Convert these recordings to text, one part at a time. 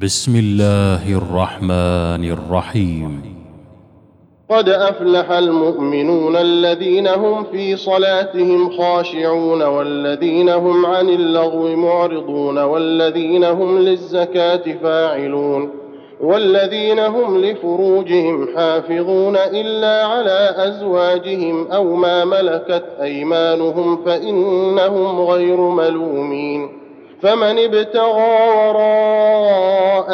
بسم الله الرحمن الرحيم. قد أفلح المؤمنون الذين هم في صلاتهم خاشعون والذين هم عن اللغو معرضون والذين هم للزكاة فاعلون والذين هم لفروجهم حافظون إلا على أزواجهم أو ما ملكت أيمانهم فإنهم غير ملومين فمن ابتغى وراء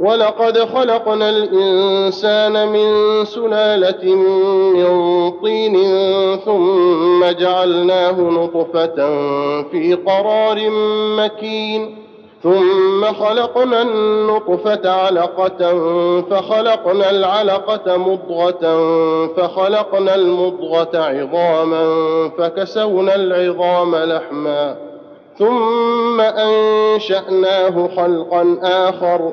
ولقد خلقنا الإنسان من سلالة من طين ثم جعلناه نطفة في قرار مكين. ثم خلقنا النطفة علقة فخلقنا العلقة مضغة فخلقنا المضغة عظاما فكسونا العظام لحما. ثم أنشأناه خلقا آخر.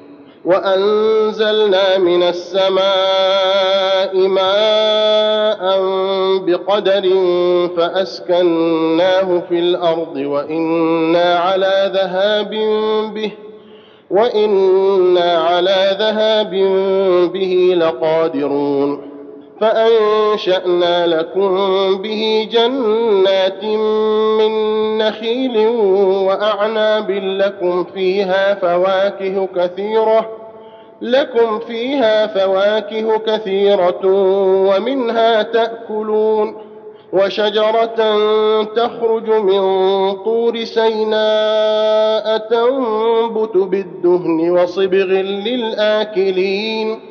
وأنزلنا من السماء ماء بقدر فأسكناه في الأرض وإنا على ذهاب به وإنا على ذهاب به لقادرون فأنشأنا لكم به جنات من نخيل وأعناب لكم فيها فواكه كثيرة لكم فيها فواكه كثيرة ومنها تأكلون وشجرة تخرج من طور سيناء تنبت بالدهن وصبغ للآكلين.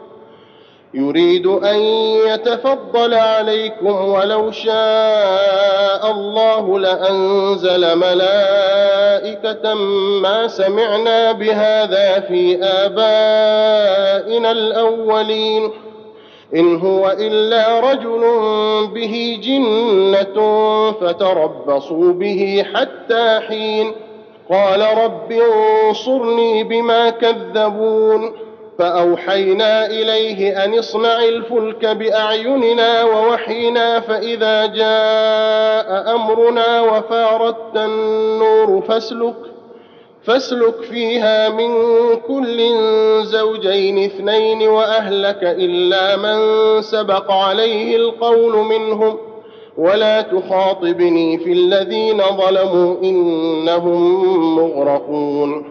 يريد أن يتفضل عليكم ولو شاء الله لأنزل ملائكة ما سمعنا بهذا في آبائنا الأولين. إن هو إلا رجل به جنة فتربصوا به حتى حين. قال رب انصرني بما كذبون. فأوحينا إليه أن اصنع الفلك بأعيننا ووحينا فإذا جاء أمرنا وفارت النور فاسلك فاسلك فيها من كل زوجين اثنين وأهلك إلا من سبق عليه القول منهم. ولا تخاطبني في الذين ظلموا إنهم مغرقون.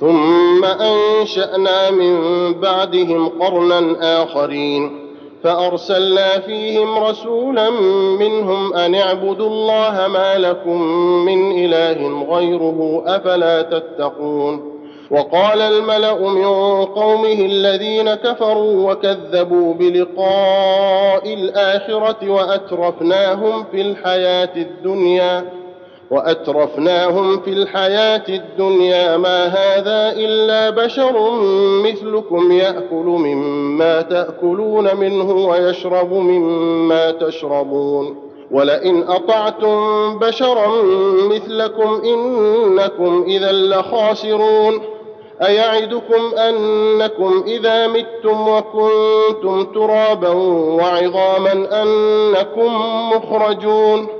ثم أنشأنا من بعدهم قرنا آخرين فأرسلنا فيهم رسولا منهم أن اعبدوا الله ما لكم من إله غيره أفلا تتقون وقال الملأ من قومه الذين كفروا وكذبوا بلقاء الآخرة وأترفناهم في الحياة الدنيا وأترفناهم في الحياة الدنيا ما هذا إلا بشر مثلكم يأكل مما تأكلون منه ويشرب مما تشربون. ولئن أطعتم بشرا مثلكم إنكم إذا لخاسرون. أيعدكم أنكم إذا متم وكنتم ترابا وعظاما أنكم مخرجون.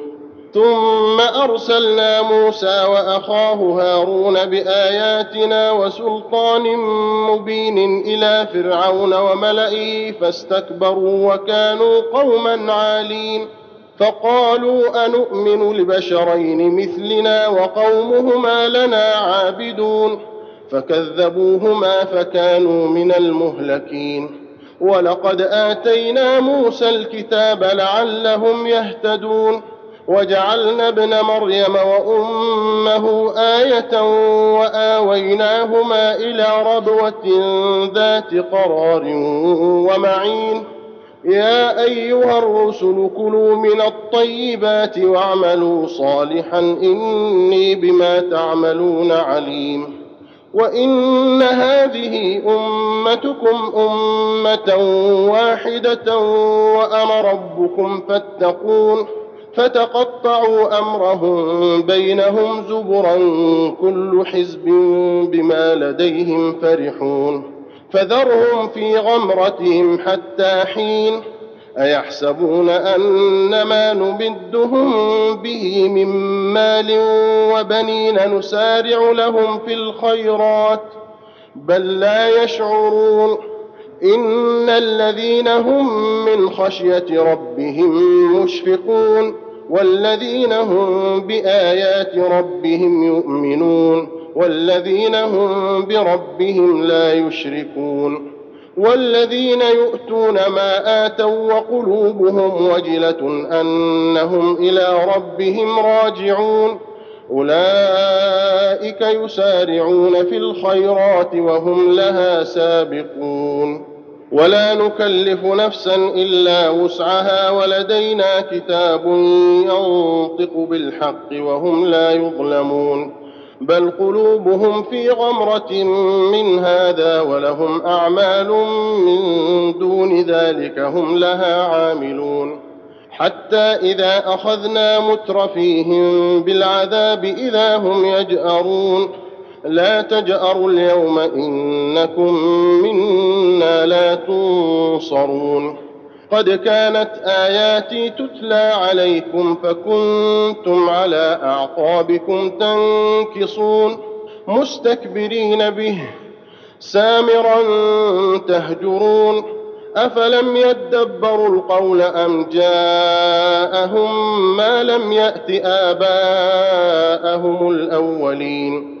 ثم أرسلنا موسى وأخاه هارون بآياتنا وسلطان مبين إلى فرعون وملئه فاستكبروا وكانوا قوما عالين. فقالوا انومن لبشرين مثلنا وقومهما لنا عابدون. فكذبوهما فكانوا من المهلكين. ولقد آتينا موسى الكتاب لعلهم يهتدون. وجعلنا ابن مريم وأمه آية وآويناهما إلى ربوة ذات قرار ومعين. يا أيها الرسل كلوا من الطيبات واعملوا صالحا إني بما تعملون عليم. وإن هذه أمتكم أمة واحدة وأنا ربكم فاتقون. فتقطعوا أمرهم بينهم زبرا كل حزب بما لديهم فرحون فذرهم في غمرتهم حتى حين أيحسبون ان ما نمدهم به من مال وبنين نسارع لهم في الخيرات بل لا يشعرون إن الذين هم من خشية ربهم مشفقون والذين هم بآيات ربهم يؤمنون والذين هم بربهم لا يشركون والذين يؤتون ما آتوا وقلوبهم وجلة أنهم إلى ربهم راجعون أولئك يسارعون في الخيرات وهم لها سابقون. ولا نكلف نفسا إلا وسعها ولدينا كتاب ينطق بالحق وهم لا يظلمون. بل قلوبهم في غمرة من هذا ولهم أعمال من دون ذلك هم لها عاملون. حتى إذا أخذنا مترفيهم بالعذاب إذا هم يجأرون. لا تجأروا اليوم إنكم منا لا تنصرون. قد كانت آياتي تتلى عليكم فكنتم على أعقابكم تنكصون. مستكبرين به سامرا تهجرون. أفلم يدبروا القول أم جاءهم ما لم يأت آباءهم الأولين؟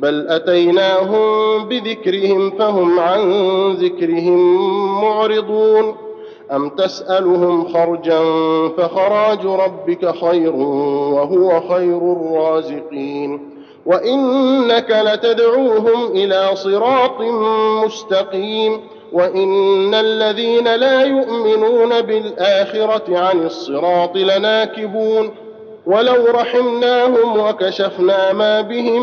بل أتيناهم بذكرهم فهم عن ذكرهم معرضون. أم تسألهم خرجا فخراج ربك خير وهو خير الرازقين. وإنك لتدعوهم إلى صراط مستقيم. وإن الذين لا يؤمنون بالآخرة عن الصراط لناكبون. ولو رحمناهم وكشفنا ما بهم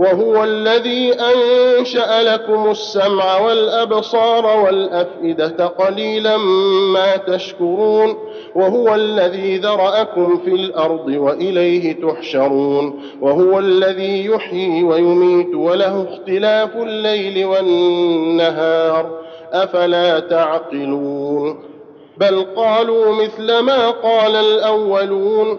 وهو الذي أنشأ لكم السمع والأبصار والأفئدة قليلا ما تشكرون وهو الذي ذرأكم في الأرض وإليه تحشرون وهو الذي يحيي ويميت وله اختلاف الليل والنهار أفلا تعقلون بل قالوا مثل ما قال الأولون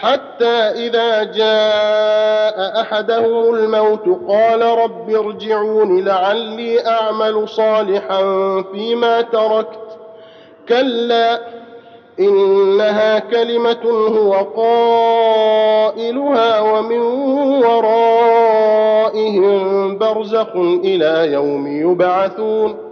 حتى إذا جاء أحدهم الموت قال رب ارجعون لعلي أعمل صالحا فيما تركت. كلا إنها كلمة هو قائلها ومن ورائهم برزخ إلى يوم يبعثون.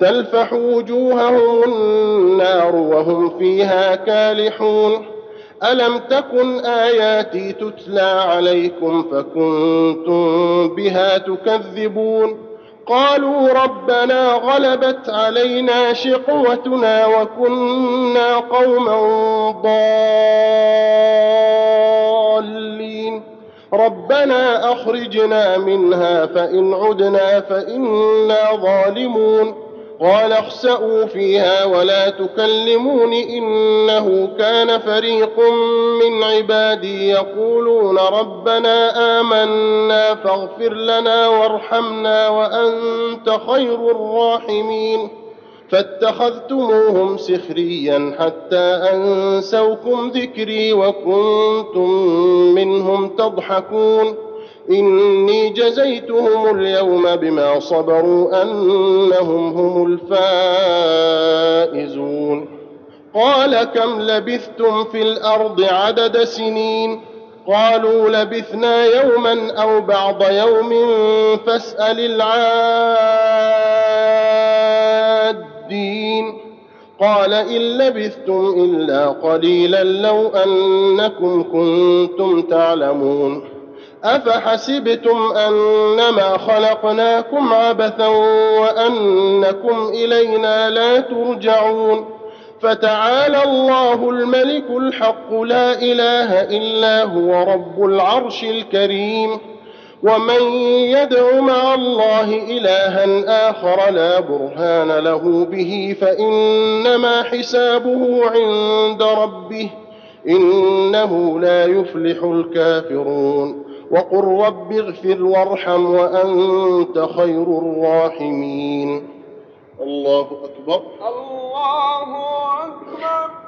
تلفح وجوههم النار وهم فيها كالحون. ألم تكن آياتي تتلى عليكم فكنتم بها تكذبون؟ قالوا ربنا غلبت علينا شقوتنا وكنا قوما ضالين. ربنا أخرجنا منها فإن عدنا فإنا ظالمون. قال اخسأوا فيها ولا تكلمون إنه كان فريق من عبادي يقولون ربنا آمنا فاغفر لنا وارحمنا وأنت خير الراحمين فاتخذتموهم سخريا حتى أنسوكم ذكري وكنتم منهم تضحكون إني جزيتهم اليوم بما صبروا أنهم هم الفائزون. قال كم لبثتم في الأرض عدد سنين؟ قالوا لبثنا يوما أو بعض يوم فاسأل العادين. قال إن لبثتم إلا قليلا لو أنكم كنتم تعلمون. أفحسبتم أنما خلقناكم عبثا وأنكم إلينا لا ترجعون فتعالى الله الملك الحق لا إله إلا هو رب العرش الكريم ومن يدع مع الله إلها آخر لا برهان له به فإنما حسابه عند ربه إنه لا يفلح الكافرون وقل رب اغفر وارحم وأنت خير الراحمين. الله أكبر. الله أكبر.